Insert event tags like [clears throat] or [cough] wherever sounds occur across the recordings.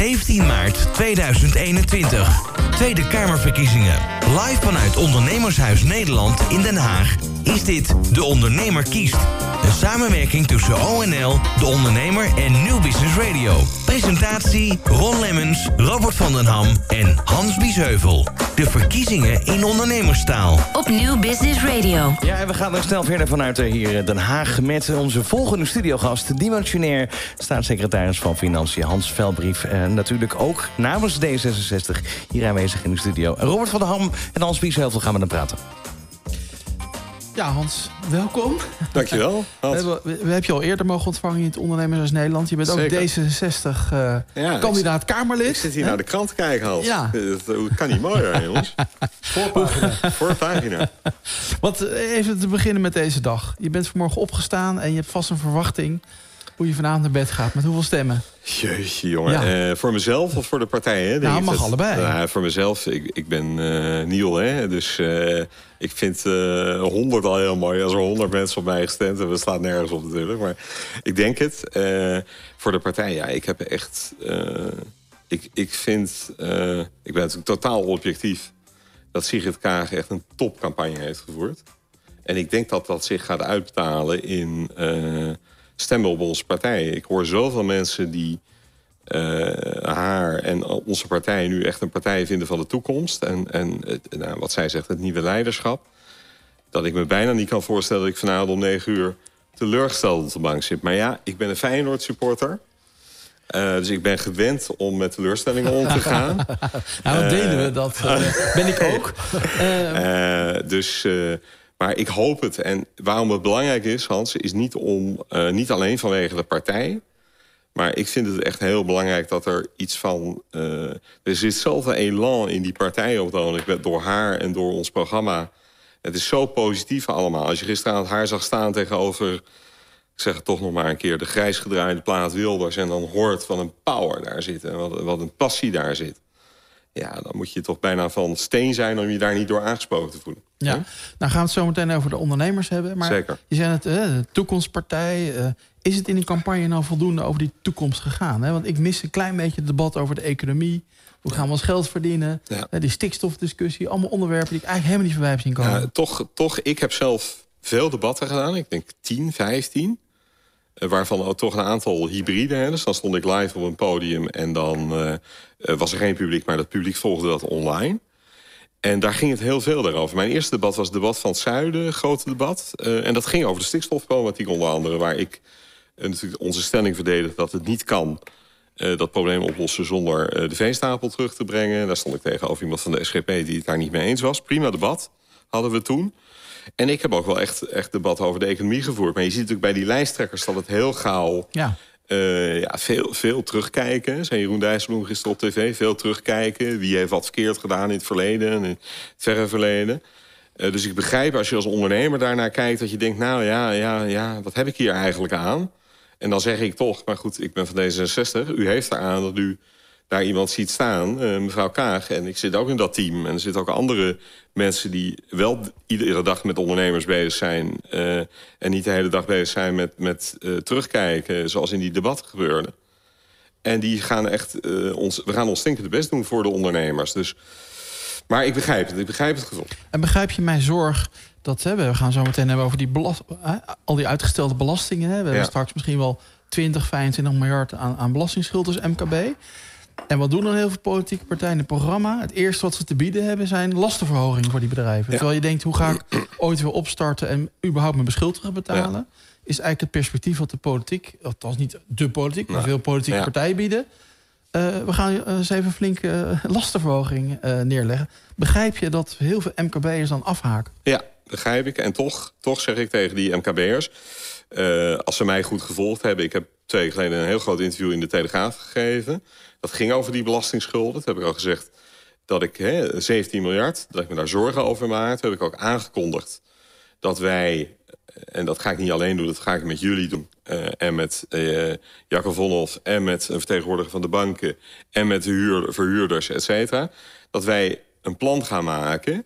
17 maart 2021. Tweede Kamerverkiezingen. Live vanuit Ondernemershuis Nederland in Den Haag is dit De Ondernemer kiest. Een samenwerking tussen ONL, De Ondernemer en New Business Radio. Presentatie Ron Lemmens, Robert van den Ham en Hans Biesheuvel. De verkiezingen in ondernemerstaal. Op New Business Radio. Ja, en we gaan er snel verder vanuit eh, hier Den Haag... met onze volgende studiogast, dimensionair staatssecretaris van Financiën Hans Velbrief. En natuurlijk ook namens D66 hier aanwezig in de studio. Robert van den Ham en Hans Biesheuvel gaan we dan praten. Ja, Hans, welkom. Dankjewel. [laughs] We hebben, we, we hebben je al eerder mogen ontvangen in het Ondernemers Nederland. Je bent Zeker. ook D66 eh, Ja, kandidaat Kamerlid. Ik zit hier naar de krant te kijken, Hans. Ja. Dat, dat kan niet mooier, [laughs] jongens. Voorpagina. Voorpagina. Want eh, even te beginnen met deze dag. Je bent vanmorgen opgestaan en je hebt vast een verwachting... hoe je vanavond naar bed gaat. Met hoeveel stemmen? Jeetje, jongen. Ja. Eh, voor mezelf of voor de partij? Hè, Nou, mag dat- allebei. Nou, voor mezelf, ik, ik ben eh Niel, hè, dus eh, ik vind 100 al heel mooi. Als er 100 mensen op mij gestemd hebben, slaat nergens op natuurlijk. Maar ik denk het. Voor de partij, ja, ik heb echt... ik, ik vind, ik ben natuurlijk totaal objectief... dat Sigrid Kaag echt een topcampagne heeft gevoerd. En ik denk dat dat zich gaat uitbetalen in stemmen op onze partij. Ik hoor zoveel mensen die eh, haar en onze partij nu echt een partij vinden van de toekomst. En, en het, nou, wat zij zegt, het nieuwe leiderschap. Dat ik me bijna niet kan voorstellen dat ik vanavond om negen uur teleurgesteld op de bank zit. Maar ja, ik ben een Feyenoord supporter. Eh, dus ik ben gewend om met teleurstellingen om te [laughs] gaan. Nou, dan delen we dat. eh, ben ik ook. [laughs] Dus, maar ik hoop het. En waarom het belangrijk is, Hans, is niet, om, eh, niet alleen vanwege de partij. Maar ik vind het echt heel belangrijk dat er iets van... eh, er zit zoveel elan in die partij op het Door haar en door ons programma. Het is zo positief allemaal. Als je gisteravond haar zag staan tegenover... ik zeg het toch nog maar een keer... de grijs gedraaide plaat Wilders... en dan hoort wat een power daar zit... en wat een passie daar zit. Ja, dan moet je toch bijna van steen zijn... om je daar niet door aangesproken te voelen. ja. Nou gaan we het zo meteen over de ondernemers hebben. Maar Zeker. je zei het, eh, de toekomstpartij. eh, is het in die campagne nou voldoende over die toekomst gegaan? Hè? Want ik mis een klein beetje het debat over de economie. Hoe gaan we ons geld verdienen? Ja. Eh, die stikstofdiscussie. Allemaal onderwerpen die ik eigenlijk helemaal niet voorbij heb zien komen. Ja, toch, toch, ik heb zelf veel debatten gedaan. Ik denk 10, 15. Eh, Waarvan ook toch een aantal hybride. Hè. Dus dan stond ik live op een podium en dan eh, eh, was er geen publiek, maar dat publiek volgde dat online. En daar ging het heel veel daarover. Mijn eerste debat was het debat van het Zuiden, grote debat. En dat ging over de stikstofproblematiek onder andere. Waar ik natuurlijk onze stelling verdedigde dat het niet kan dat probleem oplossen zonder de veestapel terug te brengen. Daar stond ik tegenover iemand van de SGP die het daar niet mee eens was. Prima debat hadden we toen. En ik heb ook wel echt, echt debat over de economie gevoerd. Maar je ziet natuurlijk bij die lijsttrekkers dat het heel gauw... Ja. eh, ja, veel, veel terugkijken. Zei Jeroen Dijsselbloem gisteren op tv. Veel terugkijken. Wie heeft wat verkeerd gedaan in het verleden. En in het verre verleden. Eh, dus ik begrijp als je als ondernemer daarnaar kijkt... dat je denkt, nou ja, ja, ja, wat heb ik hier eigenlijk aan? En dan zeg ik toch, maar goed, ik ben van D66. U heeft eraan dat u daar iemand ziet staan, eh, mevrouw Kaag. En ik zit ook in dat team. En er zitten ook andere mensen die wel iedere dag met ondernemers bezig zijn... eh, en niet de hele dag bezig zijn met, met eh, terugkijken... zoals in die debatten gebeurde. En die gaan echt, ons, we gaan ons stinkende best doen voor de ondernemers. Dus, maar ik begrijp het, ik begrijp het gevoel. En begrijp je mijn zorg dat hè, we gaan zo meteen hebben over die belast, hè, al die uitgestelde belastingen. Hè. We hebben straks misschien wel 20, 25 miljard aan, aan belastingschuld, dus MKB. En wat doen dan heel veel politieke partijen in het programma? Het eerste wat ze te bieden hebben zijn lastenverhogingen voor die bedrijven. Ja. Terwijl je denkt, hoe ga ik [clears throat] ooit weer opstarten en überhaupt mijn beschuldigen betalen? Is eigenlijk het perspectief wat de politiek, althans niet de politiek, maar veel politieke Ja. partijen bieden. Eh, we gaan eh, eens even een flinke eh, [laughs] lastenverhoging neerleggen. Begrijp je dat heel veel MKB'ers dan afhaken? Ja, begrijp ik. En toch, toch zeg ik tegen die MKB'ers... eh, als ze mij goed gevolgd hebben... ik heb twee geleden een heel groot interview in de Telegraaf gegeven. Dat ging over die belastingsschulden. Dat heb ik al gezegd dat ik hè, 17 miljard, dat ik me daar zorgen over maak. Dat heb ik ook aangekondigd dat wij... en dat ga ik niet alleen doen, dat ga ik met jullie doen... eh, en met eh Jacco Vonhoff en met een vertegenwoordiger van de banken... en met de huur, verhuurders, et cetera... dat wij een plan gaan maken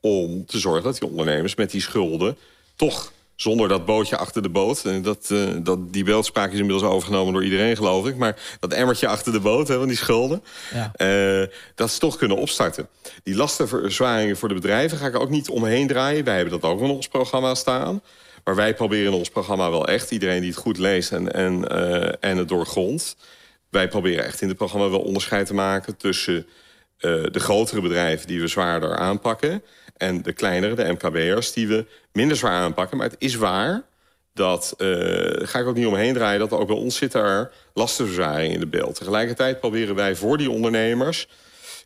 om te zorgen dat die ondernemers met die schulden toch zonder dat bootje achter de boot. En dat, uh, dat, die beeldspraak is inmiddels overgenomen door iedereen, geloof ik. Maar dat emmertje achter de boot, hè, van die schulden... Ja. Uh, dat ze toch kunnen opstarten. Die lastenverzwaringen voor de bedrijven ga ik ook niet omheen draaien. Wij hebben dat ook in ons programma staan. Maar wij proberen in ons programma wel echt... iedereen die het goed leest en, en, uh, en het doorgrondt... wij proberen echt in het programma wel onderscheid te maken... tussen de grotere bedrijven die we zwaarder aanpakken... En de kleinere, de MKB'ers, die we minder zwaar aanpakken. Maar het is waar dat, uh, ga ik ook niet omheen draaien... dat ook bij ons zit er lastenverzwaring in de beeld. Tegelijkertijd proberen wij voor die ondernemers...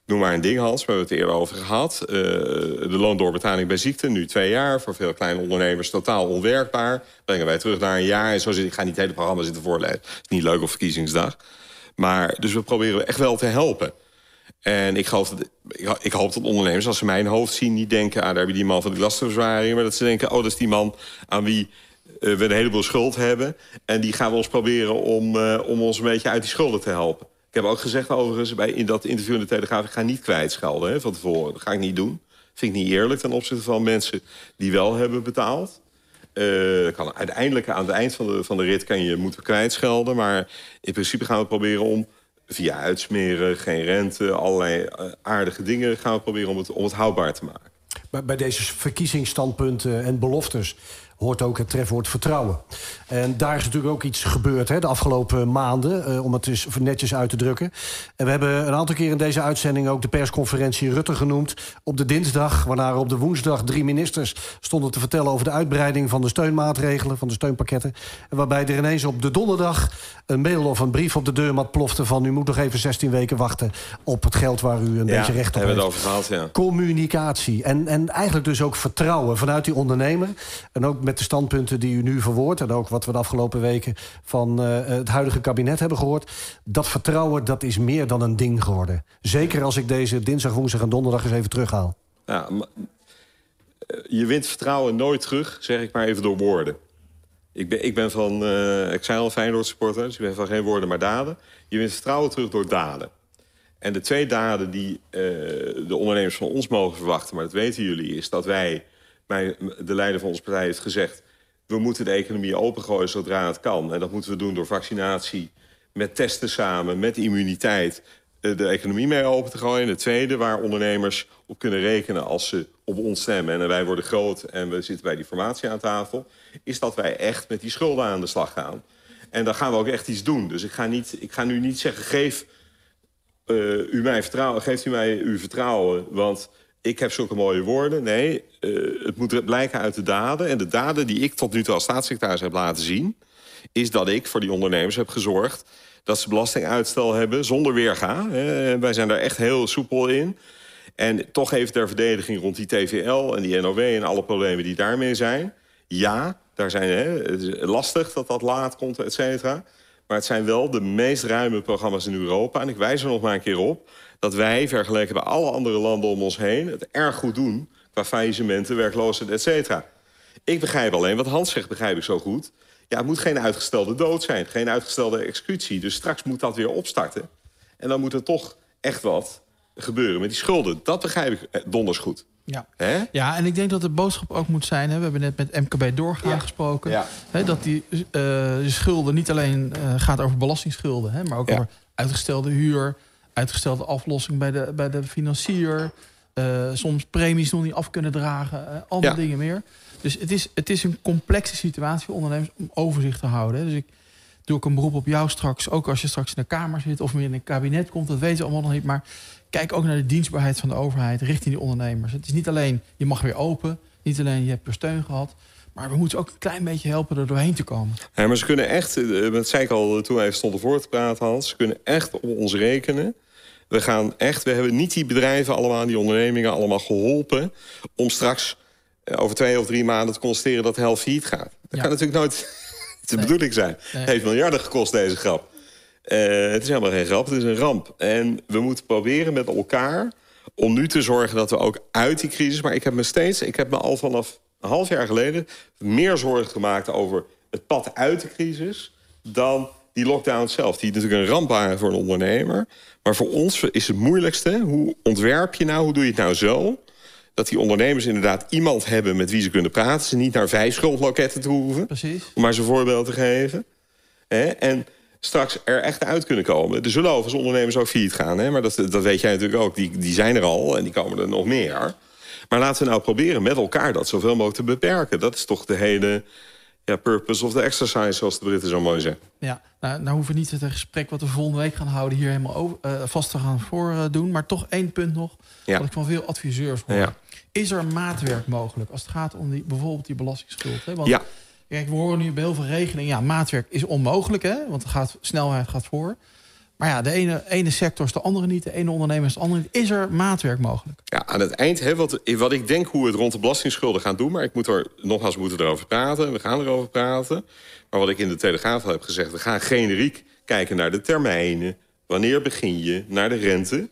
Noem maar een ding, Hans, we hebben het eerder over gehad. Uh, de loondoorbetaling bij ziekte, nu twee jaar. Voor veel kleine ondernemers totaal onwerkbaar. Brengen wij terug naar een jaar. En zo ik ga niet het hele programma zitten voorlezen. Het is niet leuk op verkiezingsdag. Maar, dus we proberen echt wel te helpen. En ik, dat, ik, hoop dat ondernemers, als ze mijn hoofd zien... niet denken, ah, daar heb je die man van de lastenverzwaring... maar dat ze denken, oh, dat is die man aan wie uh, we een heleboel schuld hebben... en die gaan we ons proberen om, uh, om ons een beetje uit die schulden te helpen. Ik heb ook gezegd overigens bij, in dat interview in de Telegraaf... ik ga niet kwijtschelden hè, van tevoren. Dat ga ik niet doen. vind ik niet eerlijk ten opzichte van mensen die wel hebben betaald. Uh, kan uiteindelijk aan het eind van de, van de rit kan je moeten kwijtschelden. Maar in principe gaan we proberen om via uitsmeren, geen rente, allerlei eh, aardige dingen gaan we proberen om het, om het houdbaar te maken. Bij deze verkiezingsstandpunten en beloftes hoort ook het trefwoord vertrouwen. En daar is natuurlijk ook iets gebeurd hè, de afgelopen maanden, uh, om het eens netjes uit te drukken. En we hebben een aantal keer in deze uitzending ook de persconferentie Rutte genoemd. Op de dinsdag, waarna op de woensdag drie ministers stonden te vertellen over de uitbreiding van de steunmaatregelen, van de steunpakketten. En waarbij er ineens op de donderdag een mail of een brief op de deurmat plofte van u moet nog even 16 weken wachten op het geld waar u een ja, beetje recht op hebben heeft. Het over gehad, ja. Communicatie en, en eigenlijk dus ook vertrouwen vanuit die ondernemer. En ook met de standpunten die u nu verwoordt... en ook wat we de afgelopen weken van uh, het huidige kabinet hebben gehoord... dat vertrouwen dat is meer dan een ding geworden. Zeker als ik deze dinsdag, woensdag en donderdag eens even terughaal. Ja, je wint vertrouwen nooit terug, zeg ik maar even door woorden. Ik ben, ik ben van, uh, ik zei al Feyenoord supporter, dus ik ben van geen woorden maar daden. Je wint vertrouwen terug door daden. En de twee daden die de ondernemers van ons mogen verwachten... maar dat weten jullie, is dat wij mijn, de leider van onze partij heeft gezegd... we moeten de economie opengooien zodra het kan. En dat moeten we doen door vaccinatie, met testen samen, met immuniteit... de economie mee open te gooien. En het tweede, waar ondernemers op kunnen rekenen als ze op ons stemmen... en wij worden groot en we zitten bij die formatie aan tafel... is dat wij echt met die schulden aan de slag gaan. En dan gaan we ook echt iets doen. Dus ik ga, niet, ik ga nu niet zeggen, geef, uh, u mij vertrouwen, geeft u mij uw vertrouwen... want ik heb zulke mooie woorden. Nee, uh, het moet blijken uit de daden. En de daden die ik tot nu toe als staatssecretaris heb laten zien... is dat ik voor die ondernemers heb gezorgd... dat ze belastinguitstel hebben zonder weerga. Wij zijn daar echt heel soepel in. En toch even ter verdediging rond die TVL en die NOW... en alle problemen die daarmee zijn. Ja, daar zijn, hè, het is lastig dat dat laat komt, et cetera. Maar het zijn wel de meest ruime programma's in Europa. En ik wijs er nog maar een keer op dat wij, vergeleken bij alle andere landen om ons heen... het erg goed doen qua faillissementen, werkloosheid, et cetera. Ik begrijp alleen, wat Hans zegt begrijp ik zo goed... ja, het moet geen uitgestelde dood zijn, geen uitgestelde executie. Dus straks moet dat weer opstarten. En dan moet er toch echt wat gebeuren met die schulden. Dat begrijp ik eh, donders goed. Ja. ja, en ik denk dat de boodschap ook moet zijn... Hè, we hebben net met MKB doorgaan ja. gesproken... Ja. Hè, dat die uh, schulden niet alleen uh, gaat over belastingsschulden... Hè, maar ook ja. over uitgestelde huur uitgestelde aflossing bij de, bij de financier. Uh, soms premies nog niet af kunnen dragen. Uh, allemaal ja. dingen meer. Dus het is, het is een complexe situatie voor ondernemers om overzicht te houden. Dus ik doe ook een beroep op jou straks. Ook als je straks in de Kamer zit of meer in een kabinet komt. Dat weten we allemaal nog niet. Maar kijk ook naar de dienstbaarheid van de overheid richting die ondernemers. Het is niet alleen je mag weer open. Niet alleen je hebt er steun gehad. Maar we moeten ook een klein beetje helpen er doorheen te komen. Ja, maar ze kunnen echt, dat zei ik al toen wij stonden voor te praten, Hans. Ze kunnen echt op ons rekenen. We gaan echt, we hebben niet die bedrijven allemaal, die ondernemingen allemaal geholpen... om straks uh, over twee of drie maanden te constateren dat helft failliet gaat. Dat ja. kan natuurlijk nooit [laughs] de nee. bedoeling zijn. Nee. Het heeft miljarden gekost, deze grap. Uh, het is helemaal geen grap, het is een ramp. En we moeten proberen met elkaar om nu te zorgen dat we ook uit die crisis... maar ik heb me steeds, ik heb me al vanaf een half jaar geleden... meer zorgen gemaakt over het pad uit de crisis... dan die lockdown zelf, die natuurlijk een ramp waren voor een ondernemer. Maar voor ons is het moeilijkste, hoe ontwerp je nou, hoe doe je het nou zo... Dat die ondernemers inderdaad iemand hebben met wie ze kunnen praten. Ze niet naar vijf schuldloketten te hoeven. Precies. Om maar zo'n voorbeeld te geven. Hè? En straks er echt uit kunnen komen. Er zullen overigens ondernemers ook failliet gaan. Hè? Maar dat, dat weet jij natuurlijk ook. Die, die zijn er al en die komen er nog meer. Maar laten we nou proberen met elkaar dat zoveel mogelijk te beperken. Dat is toch de hele ja, purpose of the exercise, zoals de Britten zo mooi zeggen. Ja, nou, nou hoeven we niet het gesprek wat we volgende week gaan houden... hier helemaal over, uh, vast te gaan voordoen. maar toch één punt nog, ja. wat ik van veel adviseurs hoor. Ja. Is er maatwerk mogelijk als het gaat om die, bijvoorbeeld die belastingsschuld? Hè? Want, ja. Kijk, we horen nu bij heel veel regelingen... ja, maatwerk is onmogelijk, hè? want het gaat, snelheid gaat voor... Maar ja, de ene, ene sector is de andere niet. De ene ondernemer is de andere niet. Is er maatwerk mogelijk? Ja, aan het eind, hè, wat, wat ik denk hoe we het rond de belastingsschulden gaan doen... maar ik moet er, nogmaals, moeten erover praten. We gaan erover praten. Maar wat ik in de Telegraaf heb gezegd... we gaan generiek kijken naar de termijnen. Wanneer begin je? Naar de rente.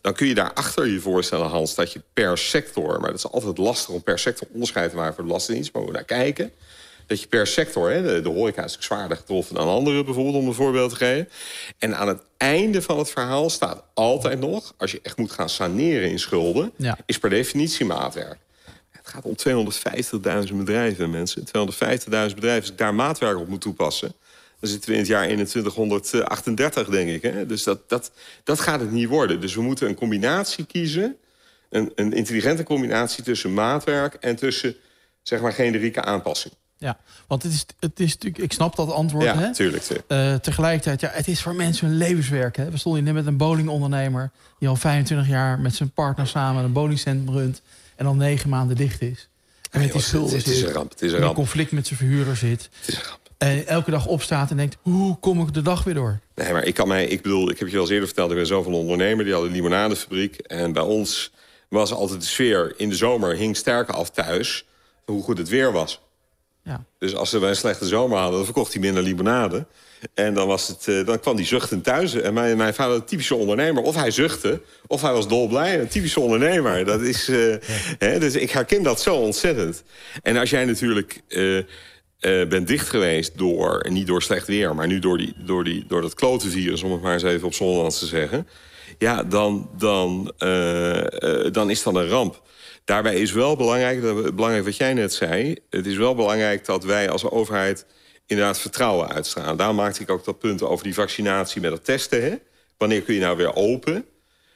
Dan kun je daarachter je voorstellen, Hans, dat je per sector... maar dat is altijd lastig om per sector onderscheid te maken voor de Belastingdienst... maar we naar kijken dat je per sector, hè, de, de horeca is zwaarder getroffen dan andere bijvoorbeeld, om een voorbeeld te geven. En aan het einde van het verhaal staat altijd nog, als je echt moet gaan saneren in schulden, is per definitie maatwerk. Het gaat om 250.000 bedrijven, mensen. 250.000 bedrijven, als ik daar maatwerk op moet toepassen... dan zitten we in het jaar 2138, denk ik. Hè? Dus dat, dat, dat gaat het niet worden. Dus we moeten een combinatie kiezen... een, een intelligente combinatie tussen maatwerk... en tussen, zeg maar, generieke aanpassing. Ja, want het is, het is natuurlijk, ik snap dat antwoord. Ja, hè? tuurlijk. Uh, tegelijkertijd, ja, het is voor mensen hun levenswerk. Hè? We stonden hier net met een bowlingondernemer die al 25 jaar met zijn partner samen een bowlingcentrum runt en al negen maanden dicht is. En met die schulden het, is een ramp. Het is een ramp. conflict met zijn verhuurder zit. Het is een ramp. En elke dag opstaat en denkt, hoe kom ik de dag weer door? Nee, maar ik kan mij, ik bedoel, ik heb je al eens eerder verteld, ik ben zo van een ondernemer, die had een limonadefabriek. En bij ons was altijd de sfeer in de zomer hing sterker af thuis, hoe goed het weer was. Ja. Dus als we een slechte zomer hadden, dan verkocht hij minder limonade. En dan, was het, uh, dan kwam hij zuchtend thuis. En mijn, mijn vader, een typische ondernemer. Of hij zuchtte, of hij was dolblij. Een typische ondernemer. Dat is, uh, hè, dus ik herken dat zo ontzettend. En als jij natuurlijk uh, bent dicht geweest door... niet door slecht weer, maar nu door, die, door, die, door dat klotenvirus... om het maar eens even op Zonderlands te zeggen... ja, dan, dan, dan is dat een ramp. Daarbij is wel belangrijk, belangrijk wat jij net zei... het is wel belangrijk dat wij als overheid inderdaad vertrouwen uitstralen. Daarom maakte ik ook dat punt over die vaccinatie met het testen. Hè? Wanneer kun je nou weer open?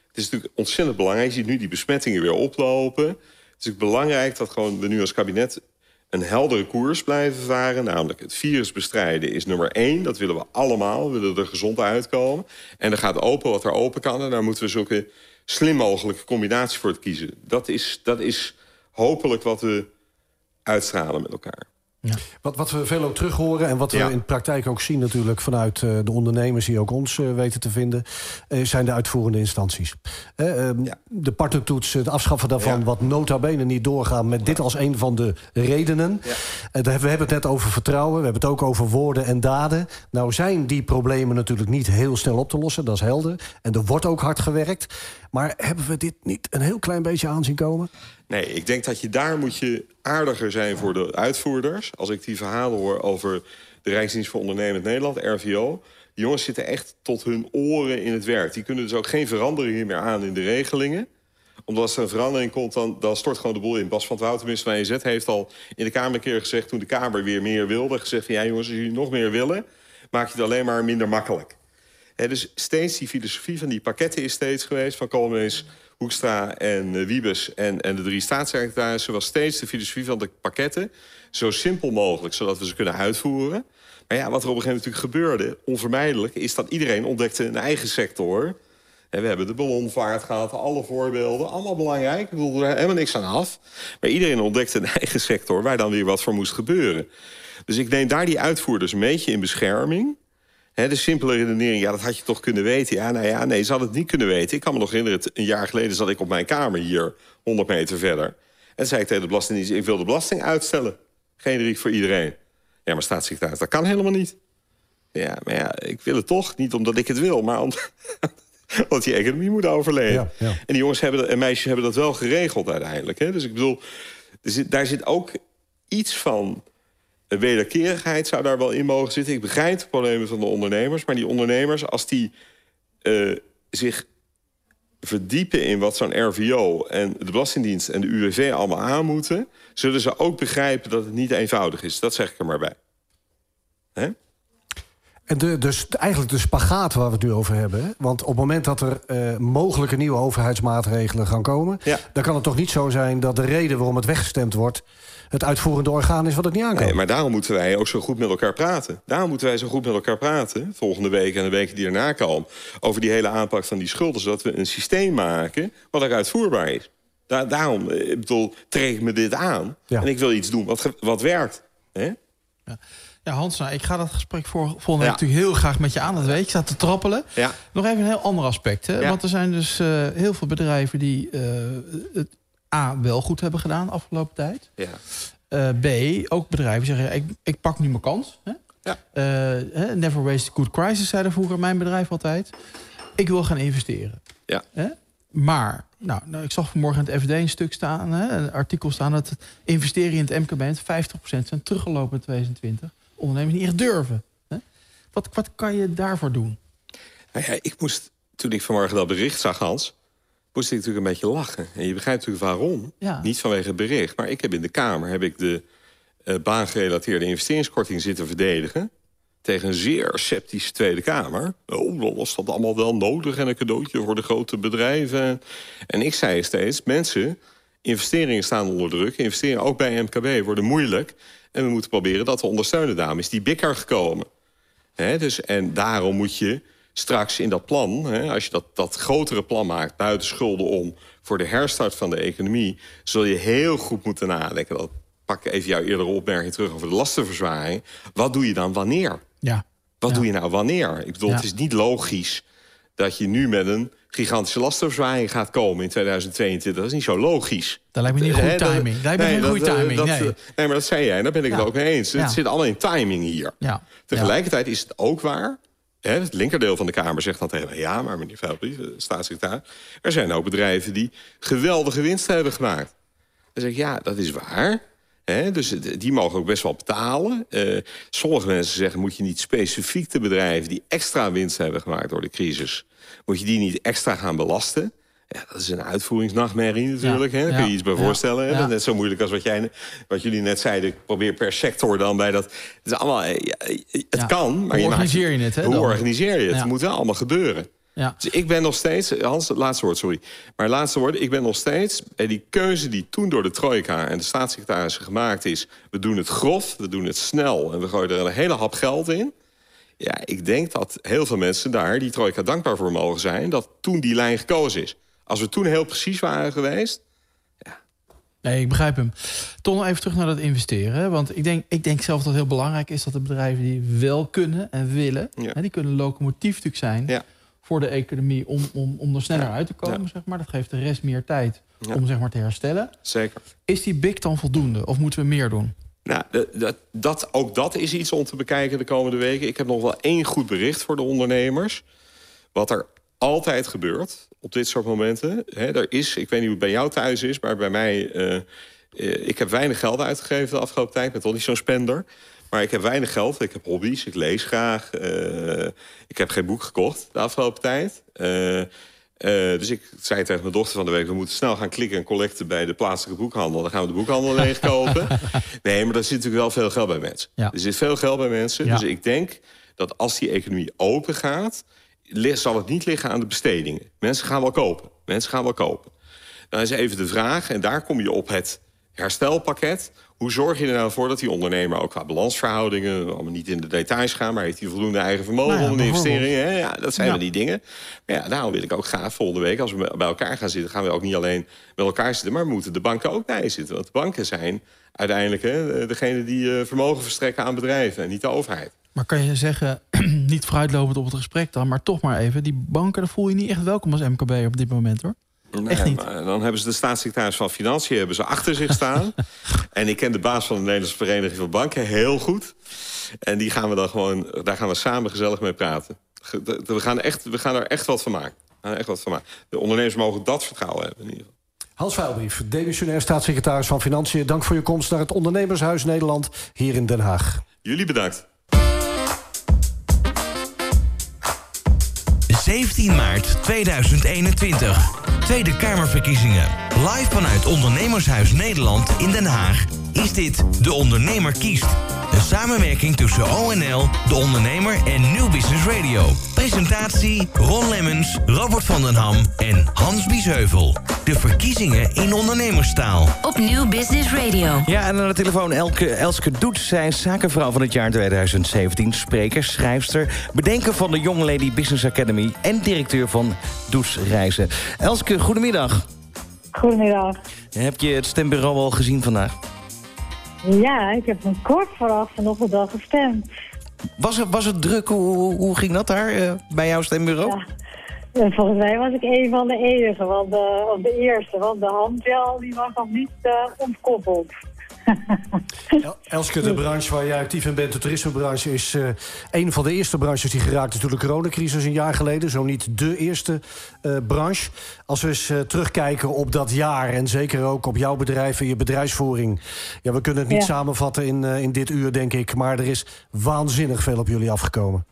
Het is natuurlijk ontzettend belangrijk. Je ziet nu die besmettingen weer oplopen. Het is belangrijk dat gewoon we nu als kabinet een heldere koers blijven varen. Namelijk het virus bestrijden is nummer één. Dat willen we allemaal. We willen er gezond uitkomen. En er gaat open wat er open kan. En daar moeten we zulke slim mogelijke combinatie voor het kiezen. Dat is, dat is hopelijk wat we uitstralen met elkaar. Ja. Wat, wat we veel ook terug horen en wat we in de praktijk ook zien natuurlijk vanuit uh, de ondernemers die ook ons uh, weten te vinden, uh, zijn de uitvoerende instanties. Ehm, ja. De partnertoets, het afschaffen daarvan, ja. wat nota bene niet doorgaan met dit als een van de redenen. we hebben het net over vertrouwen, we hebben het ook over woorden en daden. Nou zijn die problemen natuurlijk niet heel snel op te lossen, dat is helder. En er wordt ook hard gewerkt. Maar hebben we dit niet een heel klein beetje aanzien komen? Nee, ik denk dat je daar moet je aardiger zijn voor de uitvoerders. Als ik die verhalen hoor over de Rijksdienst voor Ondernemend Nederland, RVO... Die jongens zitten echt tot hun oren in het werk. Die kunnen dus ook geen veranderingen meer aan in de regelingen omdat als er een verandering komt, dan, dan stort gewoon de boel in. Bas van het Woud, minister van EZ, heeft al in de Kamer een keer gezegd... toen de Kamer weer meer wilde, gezegd van... ja jongens, als jullie nog meer willen, maak je het alleen maar minder makkelijk. He, dus steeds die filosofie van die pakketten is steeds geweest... van Koolmees, Hoekstra en uh, Wiebes en, en de drie staatssecretarissen... was steeds de filosofie van de pakketten zo simpel mogelijk... zodat we ze kunnen uitvoeren. Maar ja, wat er op een gegeven moment natuurlijk gebeurde... onvermijdelijk, is dat iedereen ontdekte een eigen sector... En we hebben de ballonvaart gehad, alle voorbeelden. Allemaal belangrijk. Ik bedoel, er helemaal niks aan af. Maar iedereen ontdekte een eigen sector waar dan weer wat voor moest gebeuren. Dus ik neem daar die uitvoerders een beetje in bescherming. He, de simpele redenering, ja, dat had je toch kunnen weten. Ja, nou ja, nee, ze hadden het niet kunnen weten. Ik kan me nog herinneren, een jaar geleden zat ik op mijn kamer hier, 100 meter verder. En zei ik tegen de Belastingdienst, ik wil de belasting uitstellen. Generiek voor iedereen. Ja, maar staatssecretaris, dat kan helemaal niet. Ja, maar ja, ik wil het toch. Niet omdat ik het wil, maar omdat, [laughs] omdat die economie moet overleven. Ja, ja. En die jongens hebben, en meisjes hebben dat wel geregeld uiteindelijk. Hè? Dus ik bedoel, zit, daar zit ook iets van wederkerigheid zou daar wel in mogen zitten. Ik begrijp de problemen van de ondernemers. Maar die ondernemers, als die uh, zich verdiepen in wat zo'n RVO en de Belastingdienst en de UWV allemaal aan moeten, zullen ze ook begrijpen dat het niet eenvoudig is. Dat zeg ik er maar bij. Hè? En de, dus eigenlijk de spagaat waar we het nu over hebben. Hè? Want op het moment dat er uh, mogelijke nieuwe overheidsmaatregelen gaan komen... Ja. dan kan het toch niet zo zijn dat de reden waarom het weggestemd wordt... het uitvoerende orgaan is wat het niet aankomt. Nee, maar daarom moeten wij ook zo goed met elkaar praten. Daarom moeten wij zo goed met elkaar praten, volgende week en de weken die erna komen... over die hele aanpak van die schulden, zodat we een systeem maken wat ook uitvoerbaar is. Da daarom eh, ik bedoel, trek ik me dit aan Ja. en ik wil iets doen wat, wat werkt. Hè? Ja, Hans, nou, ik ga dat gesprek voor, volgende week Ja. natuurlijk heel graag met je aan. Dat weet je, ik sta te trappelen. Ja. Nog even een heel ander aspect. Hè? Ja. Want er zijn dus eh, heel veel bedrijven die eh, het A, wel goed hebben gedaan de afgelopen tijd. Ja. Eh, B, ook bedrijven zeggen, ik, ik pak nu mijn kans. Hè? Ja. Eh, never waste a good crisis, zeiden vroeger mijn bedrijf altijd. Ik wil gaan investeren. Ja. Hè? Maar, nou, nou, ik zag vanmorgen in het FD een stuk staan, hè, een artikel staan... dat het investeren in het MKB met 50% zijn teruggelopen in 2020. Ondernemers niet echt durven. Hè? Wat, wat kan je daarvoor doen? Nou ja, ik moest, toen ik vanmorgen dat bericht zag, Hans... moest ik natuurlijk een beetje lachen. En je begrijpt natuurlijk waarom. Ja. Niet vanwege het bericht. Maar ik heb in de Kamer heb ik de eh, baangerelateerde investeringskorting zitten verdedigen... tegen een zeer sceptische Tweede Kamer. Oh, dan was dat allemaal wel nodig en een cadeautje voor de grote bedrijven. En ik zei steeds, mensen, investeringen staan onder druk. Investeringen ook bij MKB worden moeilijk. En we moeten proberen dat te ondersteunen. Daarom is die bikker gekomen. Hè, dus, en daarom moet je straks in dat plan, hè, als je dat, dat grotere plan maakt, buiten schulden om, voor de herstart van de economie, zul je heel goed moeten nadenken. Dat pak even jouw eerdere opmerking terug over de lastenverzwaring. Wat doe je dan wanneer? Ja. Wat Ja. doe je nou wanneer? Ik bedoel, Ja. het is niet logisch dat je nu met een gigantische lastenverzwaring gaat komen in 2022. Dat is niet zo logisch. Dat lijkt me niet een goede timing. Dat lijkt me nee, goede timing. dat, nee. nee, maar dat zei jij en daar ben ik Ja. het ook mee eens. Het zit allemaal in timing hier. Ja. Tegelijkertijd is het ook waar. Hè, het linkerdeel van de Kamer zegt dan tegen mij... ja, maar meneer Veilbrief, de staatssecretaris... er zijn ook bedrijven die geweldige winst hebben gemaakt. Dan zeg ik, ja, dat is waar. Dus die mogen ook best wel betalen. Eh, sommige mensen zeggen, moet je niet specifiek de bedrijven... die extra winst hebben gemaakt door de crisis... moet je die niet extra gaan belasten... Ja, dat is een uitvoeringsnachtmerrie natuurlijk. Ja, Hè? Daar kun je ja, iets bij voorstellen. hè? Dat is net zo moeilijk als wat, jij, wat jullie net zeiden. Ik probeer per sector dan bij dat... Het, is allemaal, eh, ja, het kan, maar Hoe je maakt- organiseer je het, hè, Hoe dan? organiseer je het? Het moet wel allemaal gebeuren. Ja. Dus ik ben nog steeds... Hans, het laatste woord, sorry. Maar het laatste woord, ik ben nog steeds... bij die keuze die toen door de trojka en de staatssecretarissen gemaakt is... we doen het grof, we doen het snel... en we gooien er een hele hap geld in... Ja, ik denk dat heel veel mensen daar, die trojka, dankbaar voor mogen zijn... dat toen die lijn gekozen is. Als we toen heel precies waren geweest... Nee, ik begrijp hem. Nog even terug naar dat investeren. Want ik denk, ik denk zelf dat het heel belangrijk is dat de bedrijven die wel kunnen en willen, Ja. hè, die kunnen locomotief natuurlijk zijn Ja. voor de economie om, om, om er sneller Ja. uit te komen. Ja. Zeg maar. Dat geeft de rest meer tijd Ja. om zeg maar, te herstellen. Zeker. Is die BIC dan voldoende of moeten we meer doen? Nou, dat, dat, dat, ook dat is iets om te bekijken de komende weken. Ik heb nog wel één goed bericht voor de ondernemers. Wat er altijd gebeurt op dit soort momenten. Hè, er is, ik weet niet hoe het bij jou thuis is, maar bij mij... eh, ik heb weinig geld uitgegeven de afgelopen tijd. Ik ben toch niet zo'n spender. Maar ik heb weinig geld. Ik heb hobby's. Ik lees graag. eh, ik heb geen boek gekocht de afgelopen tijd. Dus ik zei tegen mijn dochter van de week... we moeten snel gaan klikken en collecten bij de plaatselijke boekhandel. Dan gaan we de boekhandel [laughs] leegkopen. nee, maar er zit natuurlijk wel veel geld bij mensen. Ja. Er zit veel geld bij mensen. Ja. Dus ik denk dat als die economie open gaat... zal het niet liggen aan de bestedingen. Mensen gaan wel kopen. Mensen gaan wel kopen. Dan is even de vraag, en daar kom je op het herstelpakket. Hoe zorg je er nou voor dat die ondernemer ook qua balansverhoudingen... allemaal niet in de details gaan, maar heeft hij voldoende eigen vermogen... Nou ja, om de bijvoorbeeld. investeringen? hè? Ja, dat zijn Ja. wel die dingen. Maar ja, daarom wil ik ook graag volgende week... als we bij elkaar gaan zitten, gaan we ook niet alleen met elkaar zitten... maar moeten de banken ook bij zitten. Want de banken zijn uiteindelijk hè, degene die eh, vermogen verstrekken aan bedrijven... en niet de overheid. Maar kan je zeggen, [clears throat] niet vooruitlopend op het gesprek dan, maar toch maar even, die banken, daar voel je niet echt welkom als MKB op dit moment hoor. Echt Nee, niet. maar dan hebben ze de staatssecretaris van Financiën hebben ze achter zich staan. [laughs] en ik ken de baas van de Nederlandse Vereniging van Banken heel goed. En die gaan we dan gewoon, daar gaan we samen gezellig mee praten. We gaan, echt, we gaan er echt wat van maken. We gaan echt wat van maken. De ondernemers mogen dat vertrouwen hebben in ieder geval. Hans Veilbrief, demissionair staatssecretaris van Financiën. Dank voor je komst naar het Ondernemershuis Nederland hier in Den Haag. Jullie bedankt. 17 maart 2021. Tweede Kamerverkiezingen. Live vanuit Ondernemershuis Nederland in Den Haag is dit De Ondernemer kiest. Een samenwerking tussen ONL, De Ondernemer en New Business Radio. Presentatie Ron Lemmens, Robert van den Ham en Hans Biesheuvel. De verkiezingen in ondernemerstaal. Op New Business Radio. Ja, en aan de telefoon Elke, Elske Doet. Zij is zakenvrouw van het jaar 2017. Spreker, schrijfster, bedenker van de Young Lady Business Academy... en directeur van Doets Reizen. Elske, goedemiddag. Goedemiddag. Heb je het stembureau al gezien vandaag? Ja, ik heb een kort vooraf vanochtend al gestemd. Was het, was het druk? Hoe, hoe, ging dat daar eh, bij jouw stembureau? Ja. En volgens mij was ik een van de enige, want de, of de eerste, want de handgel die was nog niet eh, ontkoppeld. [laughs] El- Elske, de branche waar jij actief in bent, de toerismebranche... is eh, een van de eerste branches die geraakt is door de coronacrisis een jaar geleden. Zo niet de eerste eh, branche. Als we eens eh, terugkijken op dat jaar en zeker ook op jouw bedrijf en je bedrijfsvoering. Ja, we kunnen het niet Ja. samenvatten in, in dit uur, denk ik. Maar er is waanzinnig veel op jullie afgekomen.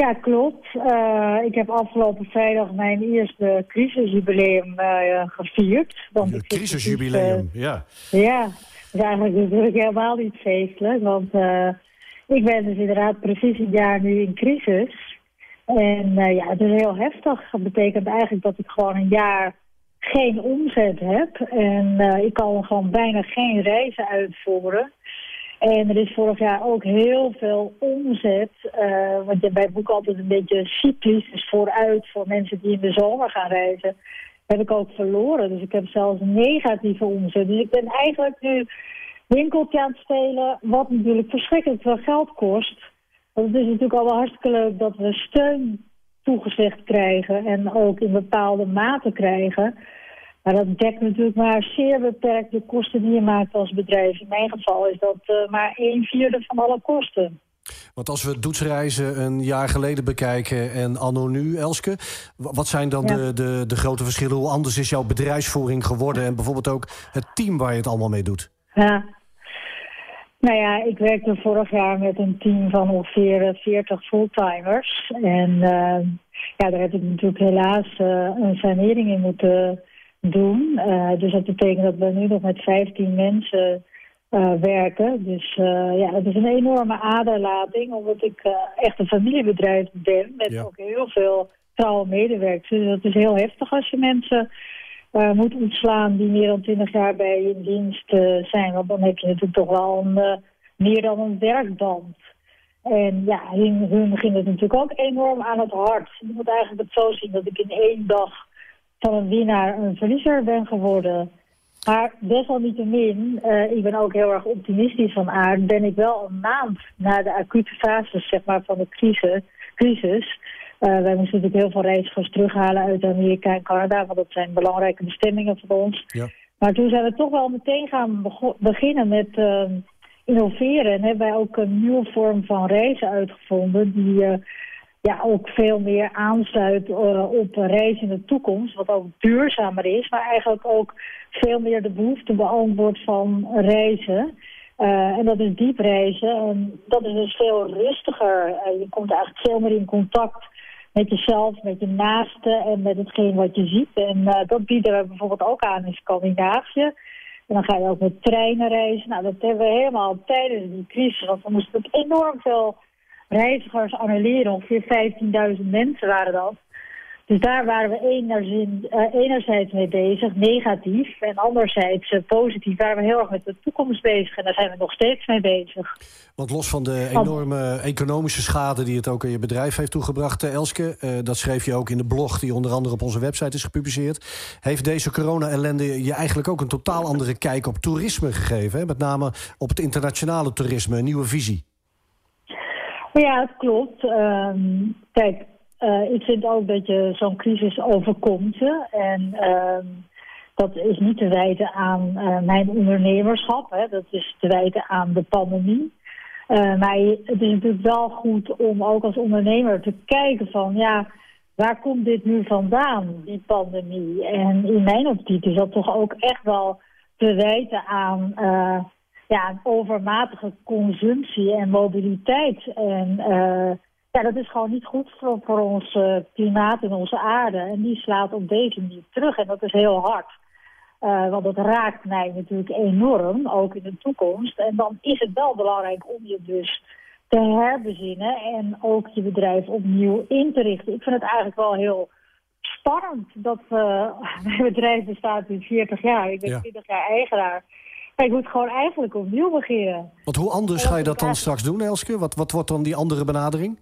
Ja, klopt. Eh, ik heb afgelopen vrijdag mijn eerste crisisjubileum eh, gevierd. Want zit crisisjubileum, ja. eh, ja, dat is eigenlijk natuurlijk helemaal niet feestelijk. Want ik ben dus inderdaad precies een jaar nu in crisis. En ja, het is heel heftig. Dat betekent eigenlijk dat ik gewoon een jaar geen omzet heb. En ik kan gewoon bijna geen reizen uitvoeren. En er is vorig jaar ook heel veel omzet. eh, want je bij boeken altijd een beetje cyclisch, dus vooruit voor mensen die in de zomer gaan reizen. Heb ik ook verloren. Dus ik heb zelfs negatieve omzet. Dus ik ben eigenlijk nu winkeltje aan het spelen, wat natuurlijk verschrikkelijk veel geld kost. Want het is natuurlijk al wel hartstikke leuk dat we steun toegezegd krijgen en ook in bepaalde mate krijgen. Maar dat dekt natuurlijk maar zeer beperkt de kosten die je maakt als bedrijf. In mijn geval is dat eh, maar een vierde van alle kosten. Want als we doetsreizen een jaar geleden bekijken en anno nu, Elske... wa- wat zijn dan Ja. de, de, de grote verschillen? Hoe anders is jouw bedrijfsvoering geworden... en bijvoorbeeld ook het team waar je het allemaal mee doet? Ja. Nou ja, ik werkte vorig jaar met een team van ongeveer eh, 40 fulltimers. En eh, ja, daar heb ik natuurlijk helaas eh, een sanering in moeten doen. Eh, dus dat betekent dat we nu nog met 15 mensen eh, werken. Dus eh, ja, het is een enorme aderlating, omdat ik echt een familiebedrijf ben met Ja. ook heel veel trouwe medewerkers. Dus dat is heel heftig als je mensen moet ontslaan die meer dan 20 jaar bij je in dienst zijn. Want dan heb je natuurlijk toch wel een, meer dan een werkband. En ja, hun, hun ging het natuurlijk ook enorm aan het hart. Je moet eigenlijk het zo zien dat ik in één dag van een winnaar een verliezer ben geworden. Maar desalniettemin, eh ik ben ook heel erg optimistisch van aard, ben ik wel een maand na de acute fase zeg maar, van de crisis, crisis eh, wij moesten natuurlijk heel veel reizigers terughalen uit Amerika en Canada, want dat zijn belangrijke bestemmingen voor ons. Ja. Maar toen zijn we toch wel meteen gaan beginnen met eh, innoveren. En hebben wij ook een nieuwe vorm van reizen uitgevonden die ja, ook veel meer aansluit eh, op reizen in de toekomst. Wat ook duurzamer is, maar eigenlijk ook veel meer de behoefte beantwoordt van reizen. Eh, en dat is diep reizen. En dat is dus veel rustiger. Eh, je komt eigenlijk veel meer in contact met jezelf, met je naasten en met hetgeen wat je ziet. En dat bieden we bijvoorbeeld ook aan in Scandinavië. En dan ga je ook met treinen reizen. Nou, dat hebben we helemaal tijdens die crisis. Want we moesten enorm veel reizigers annuleren. Ongeveer 15.000 mensen waren dat. Dus daar waren we eh, enerzijds mee bezig, negatief. En anderzijds eh, positief waren we heel erg met de toekomst bezig. En daar zijn we nog steeds mee bezig. Want los van de enorme economische schade die het ook aan je bedrijf heeft toegebracht, eh, Elske, dat schreef je ook in de blog die onder andere op onze website is gepubliceerd, heeft deze corona-ellende je eigenlijk ook een totaal andere kijk op toerisme gegeven. Hè? Met name op het internationale toerisme, een nieuwe visie. Ja, het klopt. Ehm, kijk, eh, ik vind ook dat je zo'n crisis overkomt. je. En ehm, dat is niet te wijten aan eh, mijn ondernemerschap. Hè. Dat is te wijten aan de pandemie. Eh, maar het is natuurlijk wel goed om ook als ondernemer te kijken van... ja, waar komt dit nu vandaan, die pandemie? En in mijn optiek is dat toch ook echt wel te wijten aan... eh, ja, een overmatige consumptie en mobiliteit. En eh, ja, dat is gewoon niet goed voor, voor ons uh, klimaat en onze aarde. En die slaat op deze manier terug en dat is heel hard. Uh, want dat raakt mij natuurlijk enorm, ook in de toekomst. En dan is het wel belangrijk om je dus te herbezinnen en ook je bedrijf opnieuw in te richten. Ik vind het eigenlijk wel heel spannend dat [laughs] mijn bedrijf bestaat in 40 jaar. Ik ben ja. 20 jaar eigenaar. Ik moet gewoon eigenlijk opnieuw beginnen. Want hoe anders ga je dat dan straks doen, Elske? Wat, wat wordt dan die andere benadering?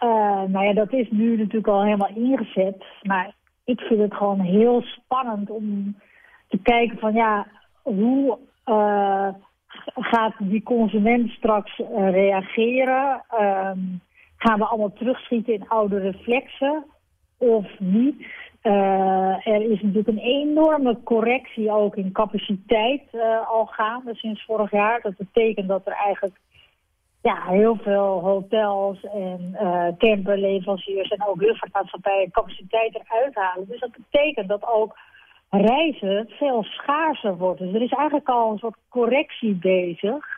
Uh, nou ja, dat is nu natuurlijk al helemaal ingezet. Maar ik vind het gewoon heel spannend om te kijken van ja, hoe uh, gaat die consument straks uh, reageren? Um, gaan we allemaal terugschieten in oude reflexen of niet? Uh, er is natuurlijk een enorme correctie ook in capaciteit al gaande sinds vorig jaar. Dat betekent dat er eigenlijk ja, heel veel hotels en uh, camperleveranciers en ook luchtvaartmaatschappijen capaciteit eruit halen. Dus dat betekent dat ook reizen veel schaarser wordt. Dus er is eigenlijk al een soort correctie bezig.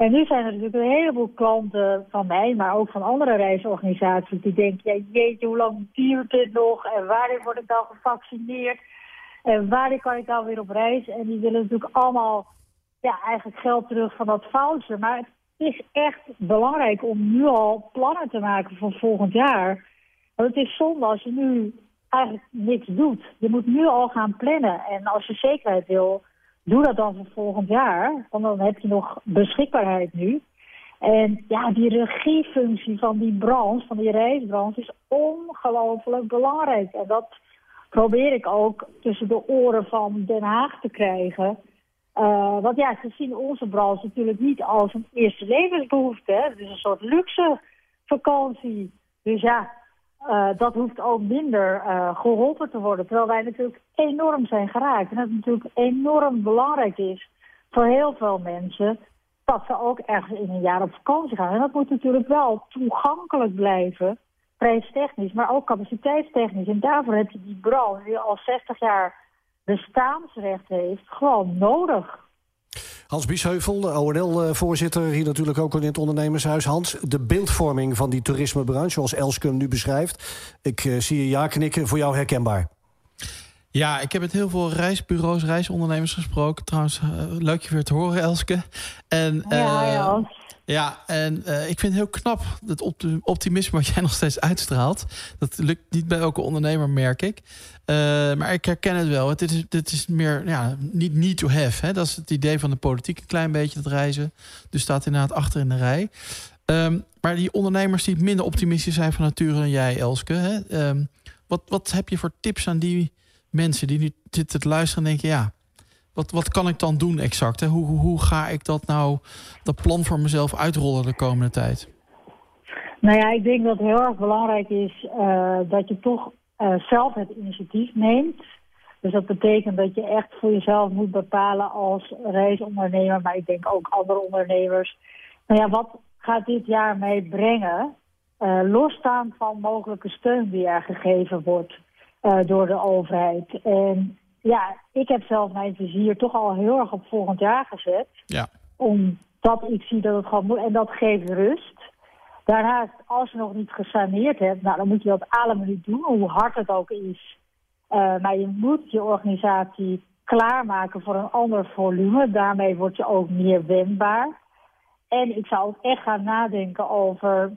En nu zijn er natuurlijk een heleboel klanten van mij, maar ook van andere reisorganisaties, die denken, ja jeetje, hoe lang duurt dit nog? En waarin word ik dan gevaccineerd? En waarin kan ik dan weer op reis? En die willen natuurlijk allemaal ja, eigenlijk geld terug van dat voucher. Maar het is echt belangrijk om nu al plannen te maken voor volgend jaar. Want het is zonde als je nu eigenlijk niks doet. Je moet nu al gaan plannen. En als je zekerheid wil, doe dat dan voor volgend jaar. Want dan heb je nog beschikbaarheid nu. En ja, die regiefunctie van die branche, van die reisbranche, is ongelooflijk belangrijk. En dat probeer ik ook tussen de oren van Den Haag te krijgen. Uh, want ja, ze zien onze branche natuurlijk niet als een eerste levensbehoefte. Het is een soort luxe vakantie. Dus ja, uh, dat hoeft ook minder uh, geholpen te worden. Terwijl wij natuurlijk enorm zijn geraakt. En dat het natuurlijk enorm belangrijk is voor heel veel mensen... dat ze ook ergens in een jaar op vakantie gaan. En dat moet natuurlijk wel toegankelijk blijven, prijstechnisch, maar ook capaciteitstechnisch. En daarvoor heb je die branche die al 60 jaar bestaansrecht heeft, gewoon nodig. Hans Biesheuvel, de ONL-voorzitter, hier natuurlijk ook in het ondernemershuis. Hans, de beeldvorming van die toerismebranche, zoals Elske hem nu beschrijft. Ik uh, zie je ja knikken, voor jou herkenbaar. Ja, ik heb met heel veel reisbureaus, reisondernemers gesproken. Trouwens, uh, leuk je weer te horen, Elske. En, uh, ja, ja. Ja, en uh, ik vind het heel knap dat optimisme wat [laughs] jij nog steeds uitstraalt. Dat lukt niet bij elke ondernemer, merk ik. Uh, maar ik herken het wel. Het is, is meer ja, niet need to have. Hè? Dat is het idee van de politiek een klein beetje, dat reizen. Dus staat inderdaad achter in de rij. Um, maar die ondernemers die minder optimistisch zijn van nature dan jij, Elske. Hè? Um, wat, wat heb je voor tips aan die mensen die nu zitten te luisteren en denken... ja, wat, wat kan ik dan doen exact? Hè? Hoe, hoe, hoe ga ik dat nou, dat plan voor mezelf uitrollen de komende tijd? Nou ja, ik denk dat het heel erg belangrijk is uh, dat je toch uh, zelf het initiatief neemt. Dus dat betekent dat je echt voor jezelf moet bepalen als reisondernemer, maar ik denk ook andere ondernemers. Nou ja, wat gaat dit jaar mee brengen? Uh, losstaan van mogelijke steun die er gegeven wordt door de overheid. En ja, ik heb zelf mijn vizier toch al heel erg op volgend jaar gezet. Ja. Omdat ik zie dat het gewoon moet. En dat geeft rust. Daarnaast, als je nog niet gesaneerd hebt, nou, dan moet je dat allemaal niet doen, hoe hard het ook is. Uh, maar je moet je organisatie klaarmaken voor een ander volume. Daarmee word je ook meer wendbaar. En ik zou ook echt gaan nadenken over...